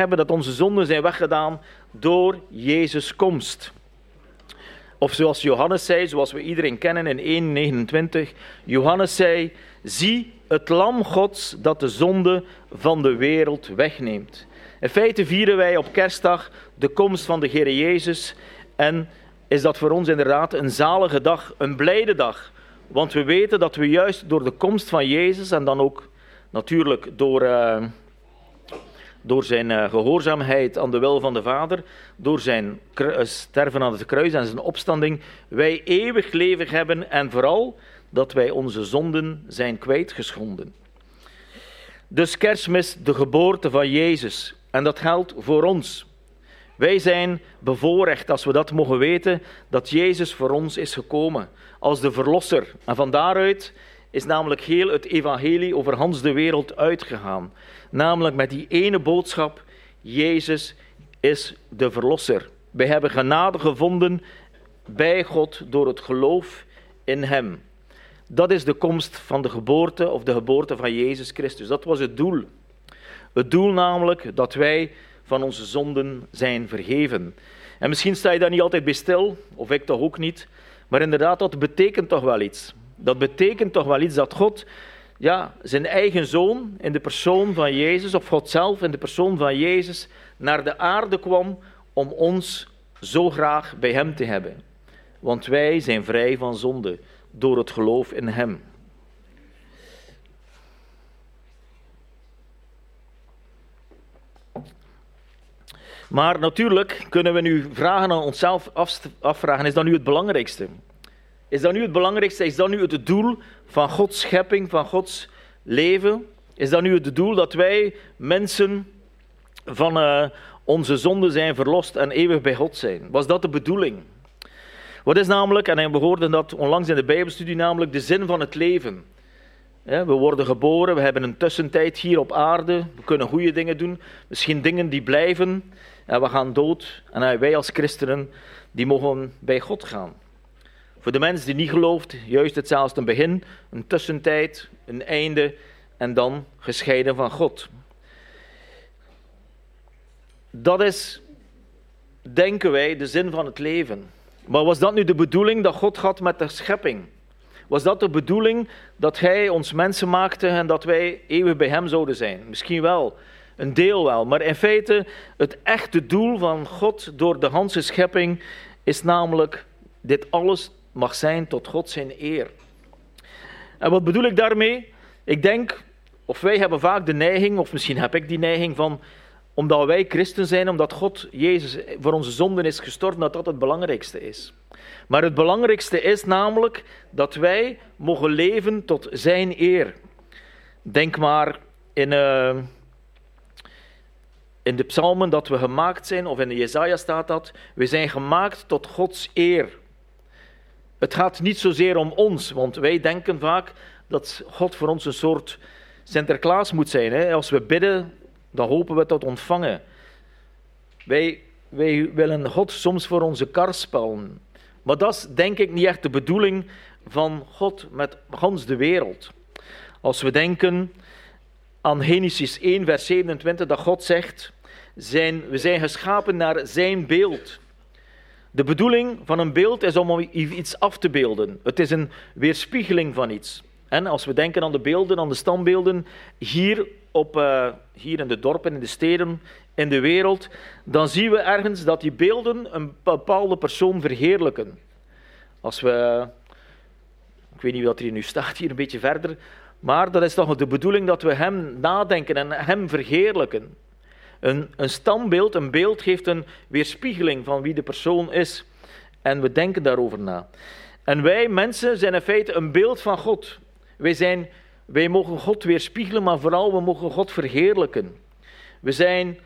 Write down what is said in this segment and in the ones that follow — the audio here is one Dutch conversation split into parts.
hebben dat onze zonden zijn weggedaan door Jezus' komst. Of zoals Johannes zei, zoals we iedereen kennen in 1.29. Johannes zei, zie het lam Gods dat de zonde van de wereld wegneemt. In feite vieren wij op kerstdag de komst van de Heer Jezus. En is dat voor ons inderdaad een zalige dag, een blijde dag. Want we weten dat we juist door de komst van Jezus en dan ook natuurlijk door, uh, door zijn uh, gehoorzaamheid aan de wil van de Vader, door zijn sterven aan het kruis en zijn opstanding, wij eeuwig leven hebben en vooral dat wij onze zonden zijn kwijtgeschonden. Dus kerstmis, de geboorte van Jezus. En dat geldt voor ons. Wij zijn bevoorrecht, als we dat mogen weten, dat Jezus voor ons is gekomen als de verlosser. En van daaruit is namelijk heel het evangelie over Hans de wereld uitgegaan. Namelijk met die ene boodschap, Jezus is de verlosser. Wij hebben genade gevonden bij God door het geloof in Hem. Dat is de komst van de geboorte of de geboorte van Jezus Christus. Dat was het doel. Het doel namelijk dat wij van onze zonden zijn vergeven. En misschien sta je daar niet altijd bij stil, of ik toch ook niet. Maar inderdaad, dat betekent toch wel iets. Dat betekent toch wel iets dat God ja, zijn eigen zoon in de persoon van Jezus, of God zelf in de persoon van Jezus, naar de aarde kwam om ons zo graag bij Hem te hebben. Want wij zijn vrij van zonde door het geloof in Hem. Maar natuurlijk kunnen we nu vragen aan onszelf afvragen: is dat nu het belangrijkste? Is dat nu het belangrijkste? Is dat nu het doel van Gods schepping, van Gods leven? Is dat nu het doel dat wij mensen van uh, onze zonde zijn verlost en eeuwig bij God zijn? Was dat de bedoeling? Wat is namelijk, en we hoorden dat onlangs in de Bijbelstudie, namelijk de zin van het leven? We worden geboren, we hebben een tussentijd hier op aarde, we kunnen goede dingen doen, misschien dingen die blijven, en we gaan dood. En wij als christenen, die mogen bij God gaan. Voor de mens die niet gelooft, juist hetzelfde een begin, een tussentijd, een einde en dan gescheiden van God. Dat is, denken wij, de zin van het leven. Maar was dat nu de bedoeling dat God had met de schepping? Was dat de bedoeling dat Hij ons mensen maakte en dat wij eeuwig bij Hem zouden zijn? Misschien wel, een deel wel. Maar in feite, het echte doel van God door de Hanse schepping is namelijk dit alles mag zijn tot God zijn eer. En wat bedoel ik daarmee? Ik denk, of wij hebben vaak de neiging, of misschien heb ik die neiging van, omdat wij christen zijn, omdat God Jezus voor onze zonden is gestorven, dat dat het belangrijkste is. Maar het belangrijkste is namelijk dat wij mogen leven tot Zijn eer. Denk maar in, uh, in de psalmen dat we gemaakt zijn, of in de Jezaja staat dat, we zijn gemaakt tot Gods eer. Het gaat niet zozeer om ons, want wij denken vaak dat God voor ons een soort Sinterklaas moet zijn. Hè? Als we bidden, dan hopen we tot ontvangen. Wij, willen God soms voor onze kar spellen. Maar dat is denk ik niet echt de bedoeling van God met gans de wereld. Als we denken aan Genesis 1, vers 27, dat God zegt, we zijn geschapen naar zijn beeld. De bedoeling van een beeld is om iets af te beelden. Het is een weerspiegeling van iets. En als we denken aan de beelden, aan de standbeelden, hier, op, uh, hier in de dorpen, in de steden, in de wereld, dan zien we ergens dat die beelden een bepaalde persoon verheerlijken. Als we, ik weet niet wat er hier nu staat, hier een beetje verder, maar dat is toch de bedoeling dat we hem nadenken en hem verheerlijken. Een, een standbeeld, een beeld geeft een weerspiegeling van wie de persoon is. En we denken daarover na. En wij mensen zijn in feite een beeld van God. Wij, zijn, wij mogen God weerspiegelen, maar vooral we mogen God verheerlijken. We zijn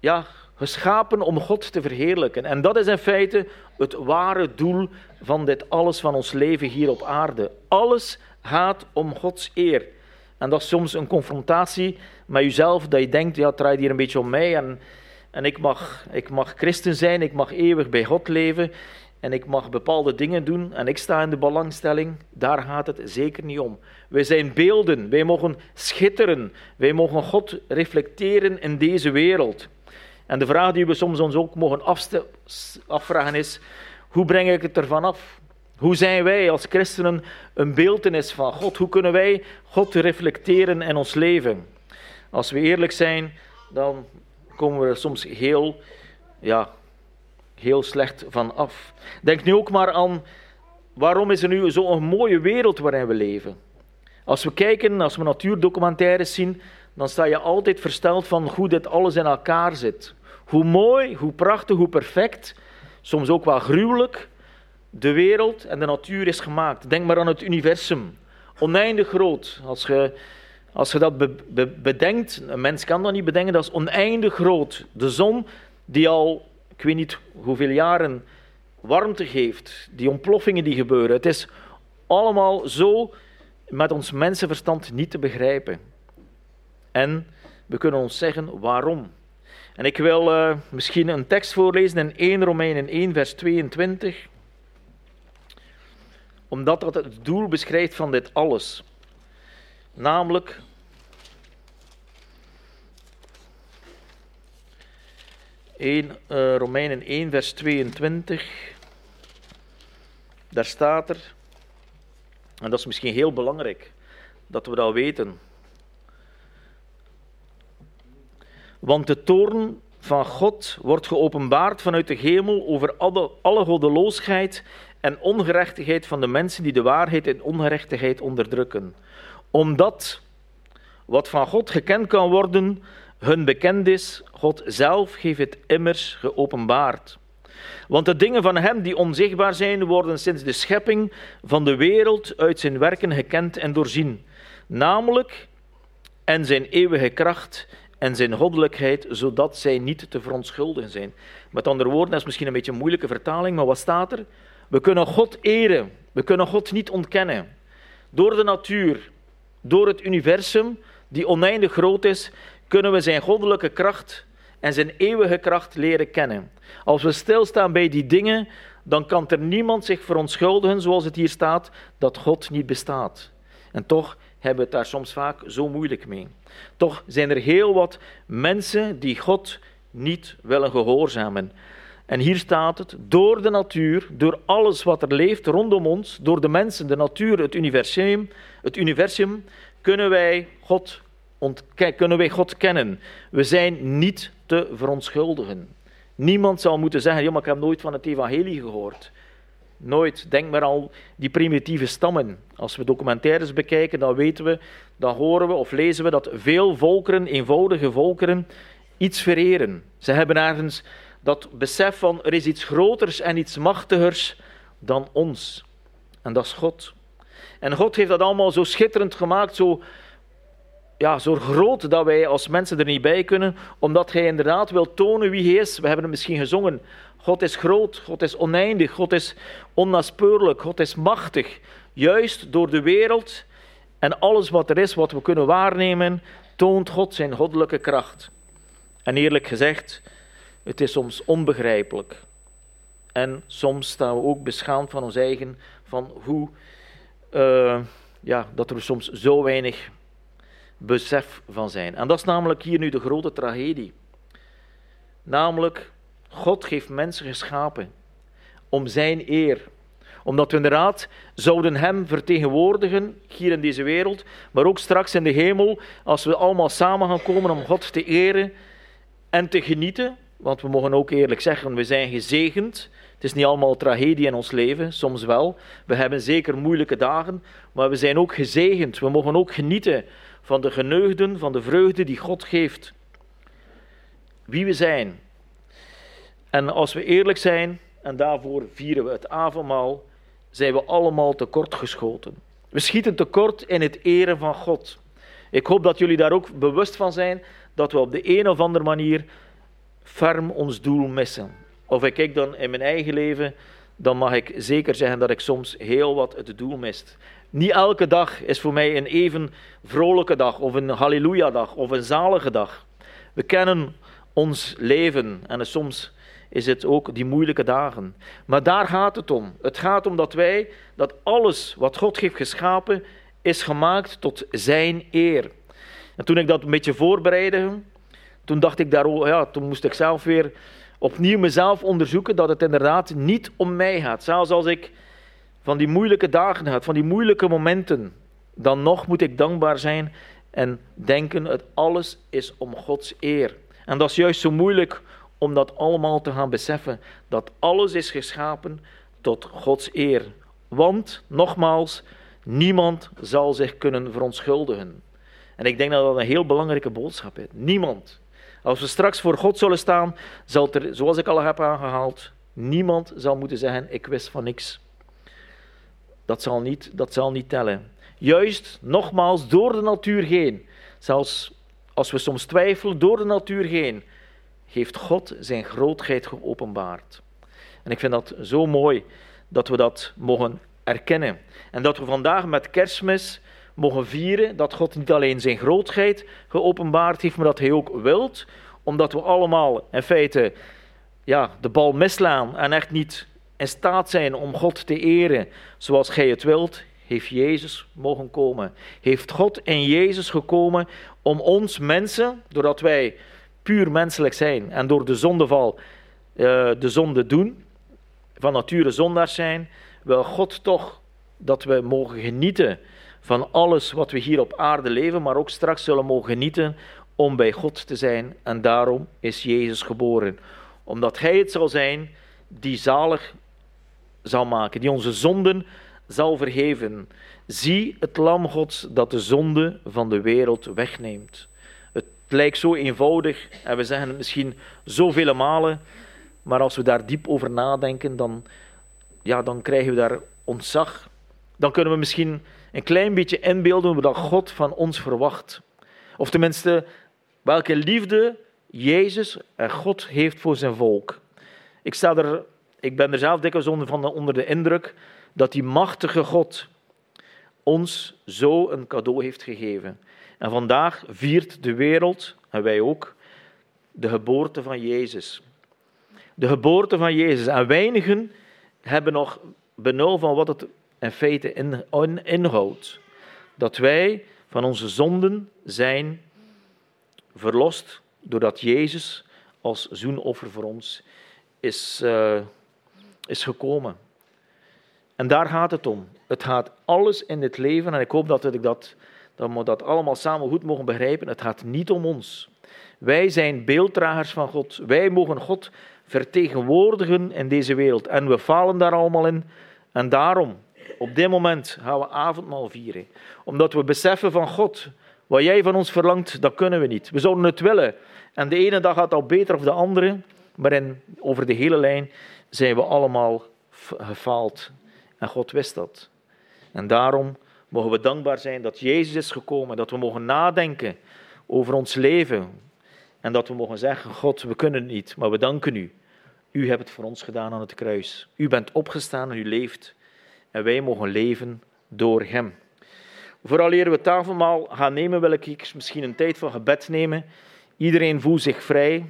ja, geschapen om God te verheerlijken. En dat is in feite het ware doel van dit alles van ons leven hier op aarde. Alles gaat om Gods eer. En dat is soms een confrontatie met jezelf, dat je denkt, ja, het draait hier een beetje om mij en, en ik, mag, ik mag christen zijn, ik mag eeuwig bij God leven. en ik mag bepaalde dingen doen en ik sta in de belangstelling, daar gaat het zeker niet om. Wij zijn beelden, wij mogen schitteren, wij mogen God reflecteren in deze wereld. En de vraag die we soms ons ook mogen afvragen is, hoe breng ik het ervan af? Hoe zijn wij als christenen een beeldenis van God? Hoe kunnen wij God reflecteren in ons leven? Als we eerlijk zijn, dan komen we er soms heel, ja, heel slecht van af. Denk nu ook maar aan waarom is er nu zo'n mooie wereld waarin we leven. Als we kijken, als we natuurdocumentaires zien, dan sta je altijd versteld van hoe dit alles in elkaar zit. Hoe mooi, hoe prachtig, hoe perfect, soms ook wel gruwelijk, de wereld en de natuur is gemaakt. Denk maar aan het universum. Oneindig groot. Als je, als je dat bedenkt, een mens kan dat niet bedenken, dat is oneindig groot. De zon die al, ik weet niet hoeveel jaren, warmte geeft. Die ontploffingen die gebeuren. Het is allemaal zo met ons mensenverstand niet te begrijpen. En we kunnen ons zeggen waarom. En ik wil uh, misschien een tekst voorlezen in 1 Romeinen 1, vers 22 omdat dat het doel beschrijft van dit alles. Namelijk uh, Romeinen 1, vers 22. Daar staat er, en dat is misschien heel belangrijk dat we dat weten. Want de toorn van God wordt geopenbaard vanuit de hemel over alle, alle goddeloosheid en ongerechtigheid van de mensen die de waarheid en ongerechtigheid onderdrukken. Omdat wat van God gekend kan worden, hun bekend is, God zelf heeft het immers geopenbaard. Want de dingen van Hem die onzichtbaar zijn, worden sinds de schepping van de wereld uit zijn werken gekend en doorzien. Namelijk en zijn eeuwige kracht en zijn goddelijkheid, zodat zij niet te verontschuldigen zijn. Met andere woorden, dat is misschien een beetje een moeilijke vertaling, maar wat staat er? We kunnen God eren. We kunnen God niet ontkennen. Door de natuur, door het universum, die oneindig groot is, kunnen we zijn goddelijke kracht en zijn eeuwige kracht leren kennen. Als we stilstaan bij die dingen, dan kan er niemand zich verontschuldigen, zoals het hier staat, dat God niet bestaat. En toch hebben we het daar soms vaak zo moeilijk mee. Toch zijn er heel wat mensen die God niet willen gehoorzamen. En hier staat het, door de natuur, door alles wat er leeft rondom ons, door de mensen, de natuur, het universum, het universum kunnen, wij God kunnen wij God kennen. We zijn niet te verontschuldigen. Niemand zal moeten zeggen, ja, maar ik heb nooit van het evangelie gehoord. Nooit. Denk maar al die primitieve stammen. Als we documentaires bekijken, dan weten we, dan horen we of lezen we dat veel volkeren, eenvoudige volkeren, iets vereren. Ze hebben ergens dat besef van er is iets groters en iets machtigers dan ons. En dat is God. En God heeft dat allemaal zo schitterend gemaakt, zo, ja, zo groot dat wij als mensen er niet bij kunnen, omdat Hij inderdaad wil tonen wie Hij is. We hebben het misschien gezongen. God is groot, God is oneindig, God is onnaspeurlijk, God is machtig. Juist door de wereld en alles wat er is, wat we kunnen waarnemen, toont God zijn goddelijke kracht. En eerlijk gezegd, het is soms onbegrijpelijk. En soms staan we ook beschaamd van ons eigen, van hoe, uh, ja, dat er soms zo weinig besef van zijn. En dat is namelijk hier nu de grote tragedie. Namelijk, God heeft mensen geschapen om zijn eer. Omdat we inderdaad zouden hem vertegenwoordigen hier in deze wereld, maar ook straks in de hemel, als we allemaal samen gaan komen om God te eren en te genieten want we mogen ook eerlijk zeggen, we zijn gezegend. Het is niet allemaal tragedie in ons leven, soms wel. We hebben zeker moeilijke dagen, maar we zijn ook gezegend. We mogen ook genieten van de geneugden, van de vreugde die God geeft. Wie we zijn. En als we eerlijk zijn, en daarvoor vieren we het avondmaal, zijn we allemaal tekortgeschoten. We schieten tekort in het eren van God. Ik hoop dat jullie daar ook bewust van zijn dat we op de een of andere manier ferm ons doel missen. Of ik kijk dan in mijn eigen leven, dan mag ik zeker zeggen dat ik soms heel wat het doel mist. Niet elke dag is voor mij een even vrolijke dag, of een halleluja-dag, of een zalige dag. We kennen ons leven. En soms is het ook die moeilijke dagen. Maar daar gaat het om. Het gaat om dat wij, dat alles wat God heeft geschapen, is gemaakt tot zijn eer. En toen ik dat een beetje voorbereidde, toen dacht ik daar, ja, toen moest ik zelf weer opnieuw mezelf onderzoeken dat het inderdaad niet om mij gaat. Zelfs als ik van die moeilijke dagen had, van die moeilijke momenten, dan nog moet ik dankbaar zijn en denken, het alles is om Gods eer. En dat is juist zo moeilijk om dat allemaal te gaan beseffen, dat alles is geschapen tot Gods eer. Want, nogmaals, niemand zal zich kunnen verontschuldigen. En ik denk dat dat een heel belangrijke boodschap is. Niemand. Als we straks voor God zullen staan, zal er, zoals ik al heb aangehaald, niemand zal moeten zeggen, ik wist van niks. Dat zal niet, dat zal niet tellen. Juist, nogmaals, door de natuur heen, zelfs als we soms twijfelen, door de natuur heen, heeft God zijn grootheid geopenbaard. En ik vind dat zo mooi dat we dat mogen erkennen. En dat we vandaag met kerstmis mogen vieren dat God niet alleen zijn grootheid geopenbaard heeft, maar dat hij ook wilt, omdat we allemaal in feite ja, de bal mislaan en echt niet in staat zijn om God te eren zoals gij het wilt, heeft Jezus mogen komen. Heeft God in Jezus gekomen om ons mensen, doordat wij puur menselijk zijn en door de zondeval uh, de zonde doen, van nature zondaars zijn, wil God toch dat we mogen genieten van alles wat we hier op aarde leven, maar ook straks zullen mogen genieten om bij God te zijn. En daarom is Jezus geboren. Omdat Hij het zal zijn die zalig zal maken, die onze zonden zal vergeven. Zie het lam Gods dat de zonde van de wereld wegneemt. Het lijkt zo eenvoudig en we zeggen het misschien zoveel malen, maar als we daar diep over nadenken, dan, ja, dan krijgen we daar ontzag. Dan kunnen we misschien een klein beetje inbeelden wat God van ons verwacht. Of tenminste, welke liefde Jezus en God heeft voor zijn volk. Ik, sta er, ik ben er zelf dikwijls onder, van onder de indruk dat die machtige God ons zo een cadeau heeft gegeven. En vandaag viert de wereld, en wij ook, de geboorte van Jezus. De geboorte van Jezus. En weinigen hebben nog benul van wat het in feite inhoudt. Dat wij van onze zonden zijn verlost doordat Jezus als zoenoffer voor ons is, uh, is gekomen. En daar gaat het om. Het gaat alles in dit leven, en ik hoop dat, ik dat, dat we dat allemaal samen goed mogen begrijpen. Het gaat niet om ons. Wij zijn beelddragers van God. Wij mogen God vertegenwoordigen in deze wereld. En we falen daar allemaal in. En daarom op dit moment gaan we avondmaal vieren. Omdat we beseffen van God, wat jij van ons verlangt, dat kunnen we niet. We zouden het willen. En de ene dag gaat al beter of de andere. Maar in, over de hele lijn zijn we allemaal gefaald. En God wist dat. En daarom mogen we dankbaar zijn dat Jezus is gekomen. Dat we mogen nadenken over ons leven. En dat we mogen zeggen, God, we kunnen het niet, maar we danken u. U hebt het voor ons gedaan aan het kruis. U bent opgestaan en u leeft en wij mogen leven door Hem. Vooraleer we tafelmaal gaan nemen, wil ik misschien een tijd van gebed nemen. Iedereen voelt zich vrij.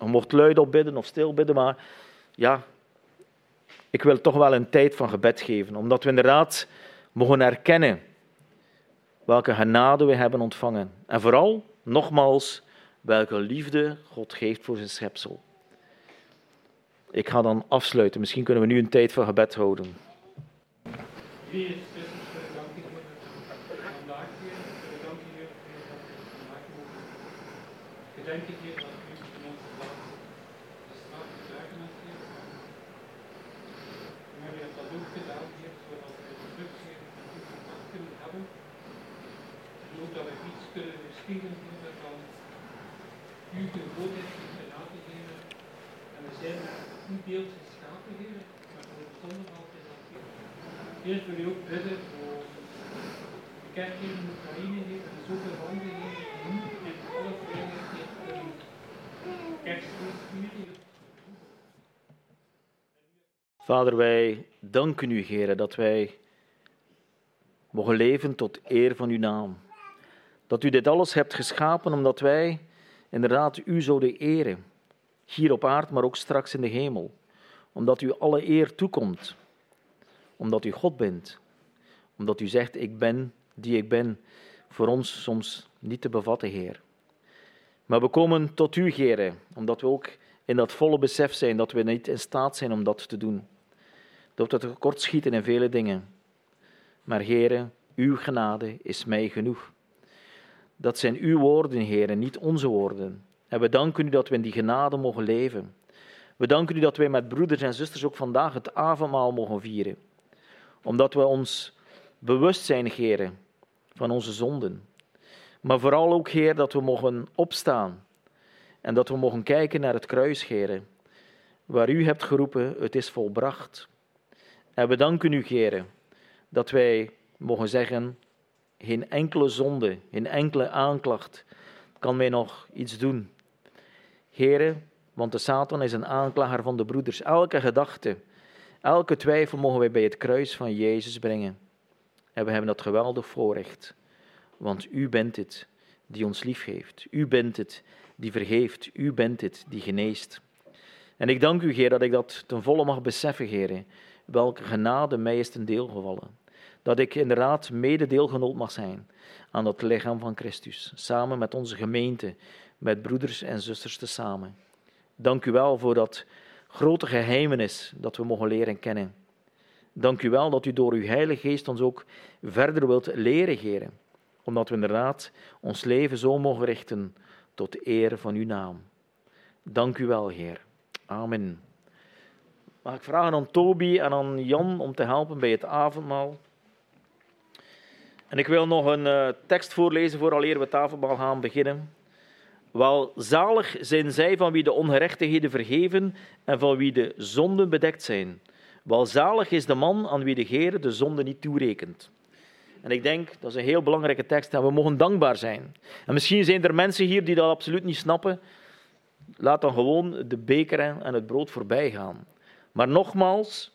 Je mocht luid op bidden of stil bidden, maar ja, ik wil toch wel een tijd van gebed geven, omdat we inderdaad mogen erkennen welke genade we hebben ontvangen. En vooral, nogmaals, welke liefde God geeft voor zijn schepsel. Ik ga dan afsluiten. Misschien kunnen we nu een tijd van gebed houden. Is Christus voor de. Vandaag weer, de dat Heer dat u in onze de. Maar u hebt dat ook gedaan zodat we terug Heer met u kunnen hebben. En ook dat we iets kunnen van u de grootheid en genade Heer. En we zijn uw beeld geschapen Heer, maar voor de zonde valt is dat Heer. Heer, wil u ook bidden kerk in Oekraïne heeft en zoveel handen heeft en alle heeft een kerstfeest Vader, wij danken u, Heer, dat wij mogen leven tot eer van uw naam. Dat u dit alles hebt geschapen omdat wij inderdaad u zouden eren. Hier op aard, maar ook straks in de hemel. Omdat u alle eer toekomt. Omdat u God bent. Omdat u zegt, ik ben die ik ben. Voor ons soms niet te bevatten, Heer. Maar we komen tot u, Heer, omdat we ook in dat volle besef zijn dat we niet in staat zijn om dat te doen. Dat we tekort schieten in vele dingen. Maar Heer, uw genade is mij genoeg. Dat zijn uw woorden, Heer, niet onze woorden. En we danken u dat we in die genade mogen leven. We danken u dat wij met broeders en zusters ook vandaag het avondmaal mogen vieren. Omdat we ons bewust zijn, Heer, van onze zonden. Maar vooral ook, Heer, dat we mogen opstaan en dat we mogen kijken naar het kruis, Heer, waar u hebt geroepen, het is volbracht. En we danken u, Heer, dat wij mogen zeggen, geen enkele zonde, geen enkele aanklacht kan mij nog iets doen. Heren, want de Satan is een aanklager van de broeders. Elke gedachte, elke twijfel mogen wij bij het kruis van Jezus brengen. En we hebben dat geweldig voorrecht. Want u bent het die ons lief heeft. U bent het die vergeeft. U bent het die geneest. En ik dank u, Heer, dat ik dat ten volle mag beseffen, Heer. Welke genade mij is ten deel gevallen. Dat ik inderdaad mededeelgenoot mag zijn aan dat lichaam van Christus. Samen met onze gemeente, met broeders en zusters tezamen. Dank u wel voor dat grote geheimenis dat we mogen leren kennen. Dank u wel dat u door uw Heilige Geest ons ook verder wilt leren, Heren. Omdat we inderdaad ons leven zo mogen richten tot eer van uw naam. Dank u wel, Heer. Amen. Mag ik vragen aan Toby en aan Jan om te helpen bij het avondmaal? En ik wil nog een uh, tekst voorlezen vooraleer we het avondmaal gaan beginnen. Wel, zalig zijn zij van wie de ongerechtigheden vergeven en van wie de zonden bedekt zijn. Welzalig is de man aan wie de Heer de zonde niet toerekent. En ik denk, dat is een heel belangrijke tekst, en we mogen dankbaar zijn. En misschien zijn er mensen hier die dat absoluut niet snappen. Laat dan gewoon de beker en het brood voorbij gaan. Maar nogmaals,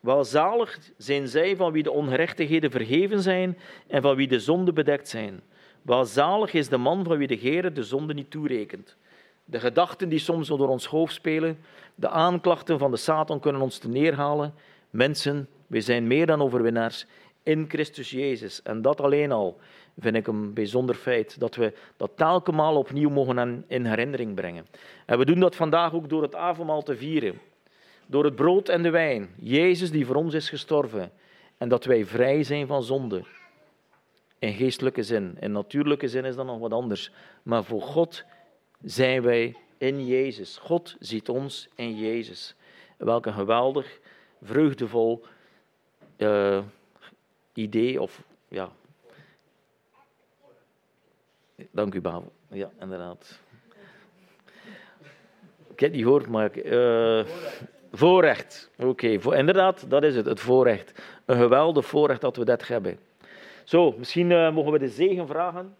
welzalig zijn zij van wie de ongerechtigheden vergeven zijn en van wie de zonde bedekt zijn. Welzalig is de man van wie de Heer de zonde niet toerekent. De gedachten die soms door ons hoofd spelen, de aanklachten van de Satan kunnen ons te neerhalen. Mensen, wij zijn meer dan overwinnaars in Christus Jezus. En dat alleen al vind ik een bijzonder feit, dat we dat telkens opnieuw mogen in herinnering brengen. En we doen dat vandaag ook door het avondmaal te vieren. Door het brood en de wijn. Jezus die voor ons is gestorven. En dat wij vrij zijn van zonde. In geestelijke zin. In natuurlijke zin is dat nog wat anders. Maar voor God zijn wij in Jezus. God ziet ons in Jezus. Welk een geweldig, vreugdevol uh, idee of ja. Dank u, Babel. Ja, inderdaad. Ik heb niet gehoord, maar. Uh, voorrecht. Oké, inderdaad, dat is het, het voorrecht. Een geweldig voorrecht dat we dat hebben. Zo, misschien uh, mogen we de zegen vragen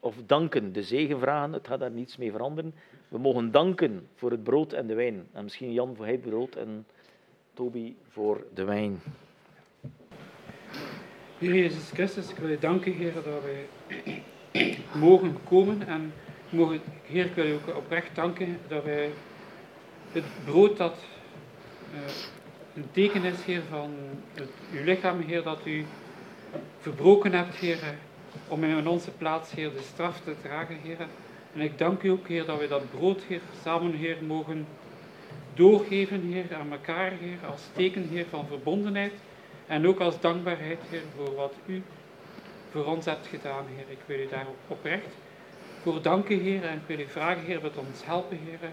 of danken, de zegen vragen, het gaat daar niets mee veranderen. We mogen danken voor het brood en de wijn. En misschien Jan voor het brood en Toby voor de wijn. Heer Jezus Christus, ik wil je danken, Heer, dat wij mogen komen. En mogen, Heer, ik wil je ook oprecht danken dat wij het brood dat uh, een teken is, Heer, van uw lichaam, Heer, dat u verbroken hebt, Heer, om in onze plaats, Heer, de straf te dragen, Heer. En ik dank u ook, Heer, dat we dat brood, Heer, samen, Heer, mogen doorgeven, Heer, aan elkaar, Heer, als teken, Heer, van verbondenheid. En ook als dankbaarheid, Heer, voor wat u voor ons hebt gedaan, Heer. Ik wil u daar oprecht voor danken, Heer. En ik wil u vragen, Heer, dat ons helpen, Heer,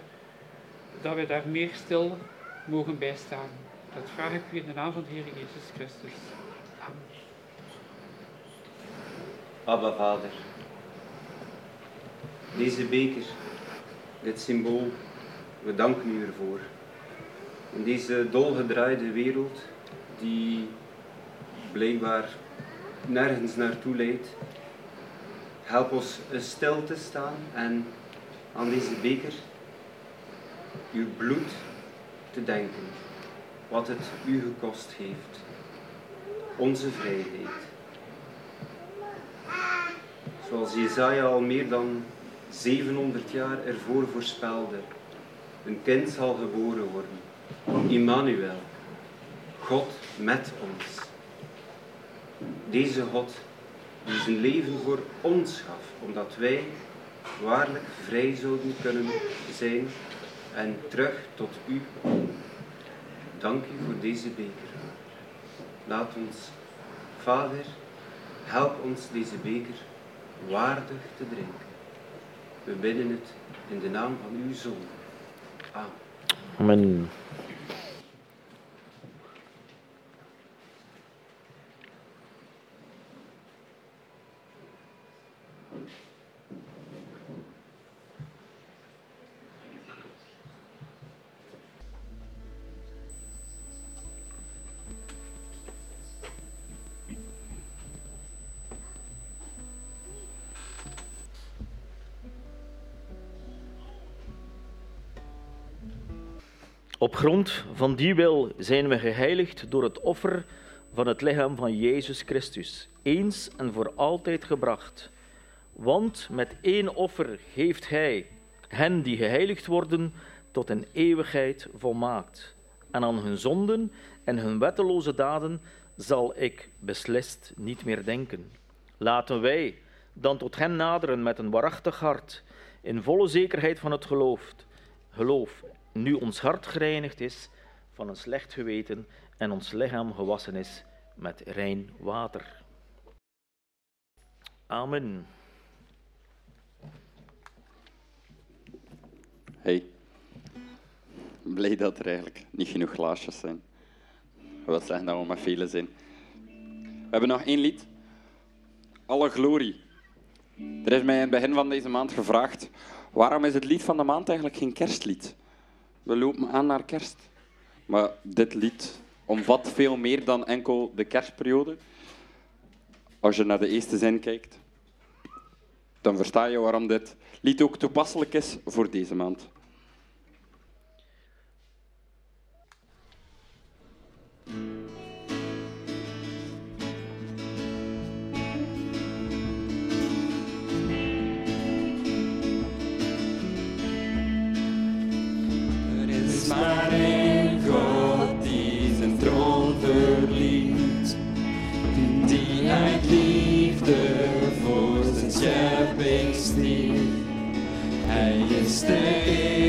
dat we daar meer stil mogen bijstaan. Dat vraag ik u in de naam van de Heer Jezus Christus. Abba Vader, deze beker, dit symbool, we danken u ervoor. In deze dolgedraaide wereld, die blijkbaar nergens naartoe leidt, help ons stil te staan en aan deze beker uw bloed te denken, wat het u gekost heeft, onze vrijheid zoals Jezaja al meer dan 700 jaar ervoor voorspelde. Een kind zal geboren worden, Immanuel, God met ons. Deze God die zijn leven voor ons gaf, omdat wij waarlijk vrij zouden kunnen zijn en terug tot u. Dank u voor deze beker. Laat ons, Vader, help ons deze beker waardig te drinken. We bidden het in de naam van uw Zoon. Amen. Amen. Op grond van die wil zijn we geheiligd door het offer van het lichaam van Jezus Christus, eens en voor altijd gebracht. Want met één offer geeft Hij hen die geheiligd worden tot een eeuwigheid volmaakt. En aan hun zonden en hun wetteloze daden zal ik beslist niet meer denken. Laten wij dan tot hen naderen met een waarachtig hart, in volle zekerheid van het geloof, geloof nu ons hart gereinigd is van een slecht geweten en ons lichaam gewassen is met rein water. Amen. Hey, blij dat er eigenlijk niet genoeg glaasjes zijn. Wil zeggen dat we met vele zijn. We hebben nog één lied. Alle glorie. Er is mij in het begin van deze maand gevraagd, waarom is het lied van de maand eigenlijk geen kerstlied? We lopen aan naar kerst. Maar dit lied omvat veel meer dan enkel de kerstperiode. Als je naar de eerste zin kijkt, dan versta je waarom dit lied ook toepasselijk is voor deze maand. Schepping stierf. Hij is de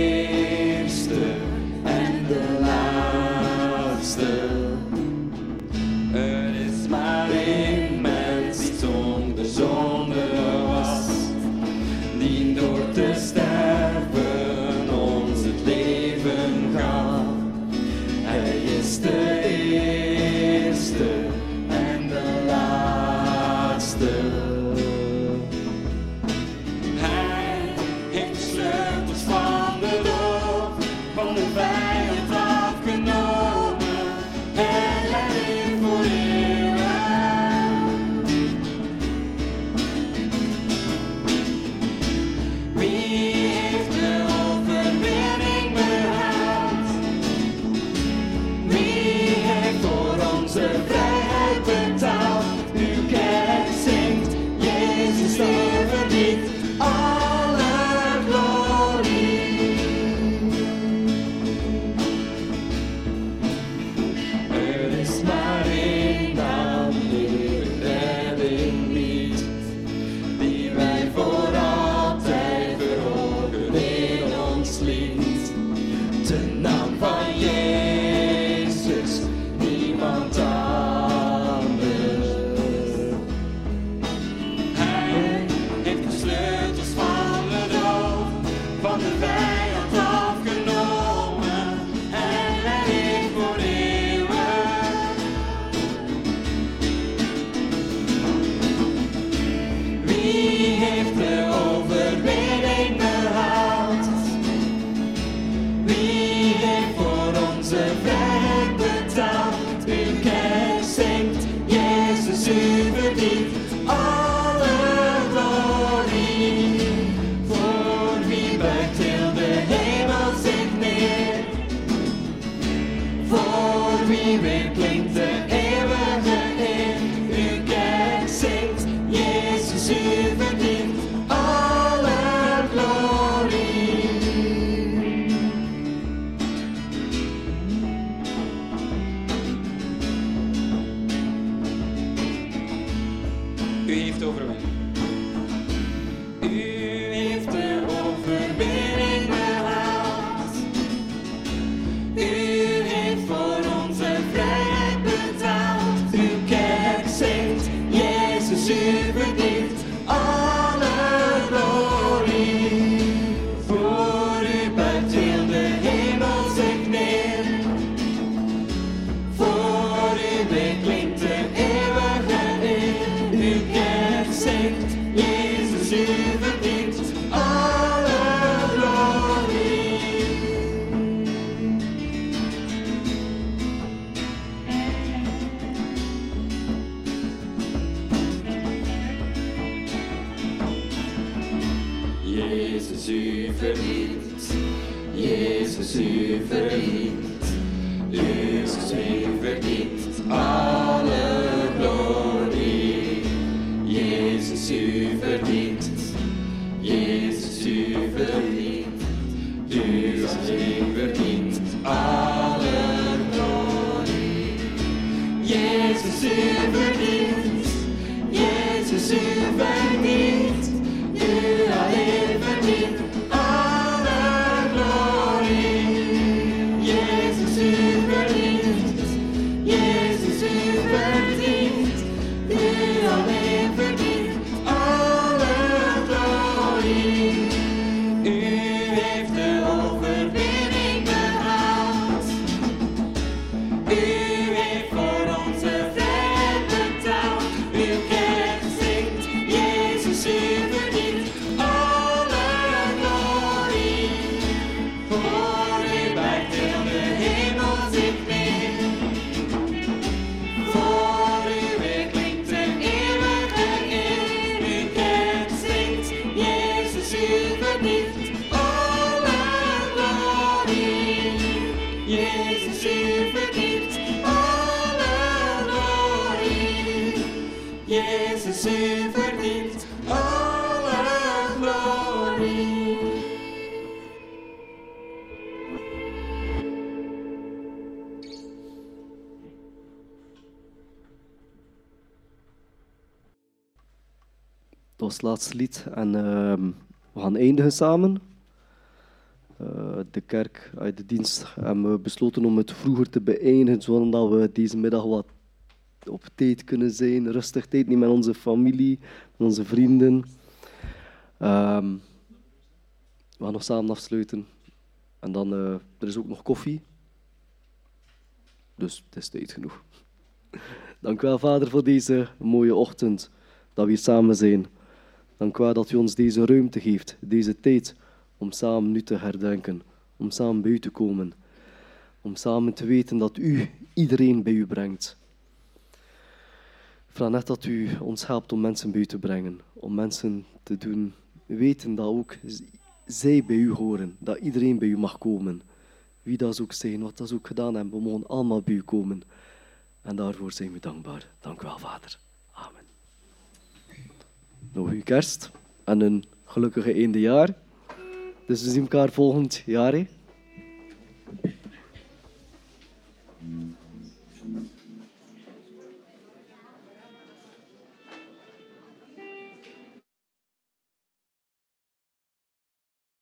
Silver Jezus, u Jezus, u verdient alle glorie. Jezus, u verdient alle glorie. Dat was het lied en ehm, we gaan eindigen samen. Eh, de kerk, uit de dienst, hebben we besloten om het vroeger te beëindigen, zodat we deze middag wat op tijd kunnen zijn, rustig tijd nemen met onze familie, onze vrienden. Ehm, we gaan nog samen afsluiten. En dan, eh, er is ook nog koffie. Dus het is tijd genoeg. Dank u wel, Vader, voor deze mooie ochtend, dat we hier samen zijn. Dank u wel dat u ons deze ruimte geeft, deze tijd, om samen nu te herdenken, om samen bij u te komen, om samen te weten dat u iedereen bij u brengt. Vraag net dat u ons helpt om mensen bij u te brengen, om mensen te doen weten dat ook zij bij u horen, dat iedereen bij u mag komen. Wie dat ook zijn, wat dat ook gedaan hebben, we mogen allemaal bij u komen. En daarvoor zijn we dankbaar. Dank u wel, Vader. Amen. Nog uw kerst en een gelukkige einde jaar. Dus we zien elkaar volgend jaar. Hè?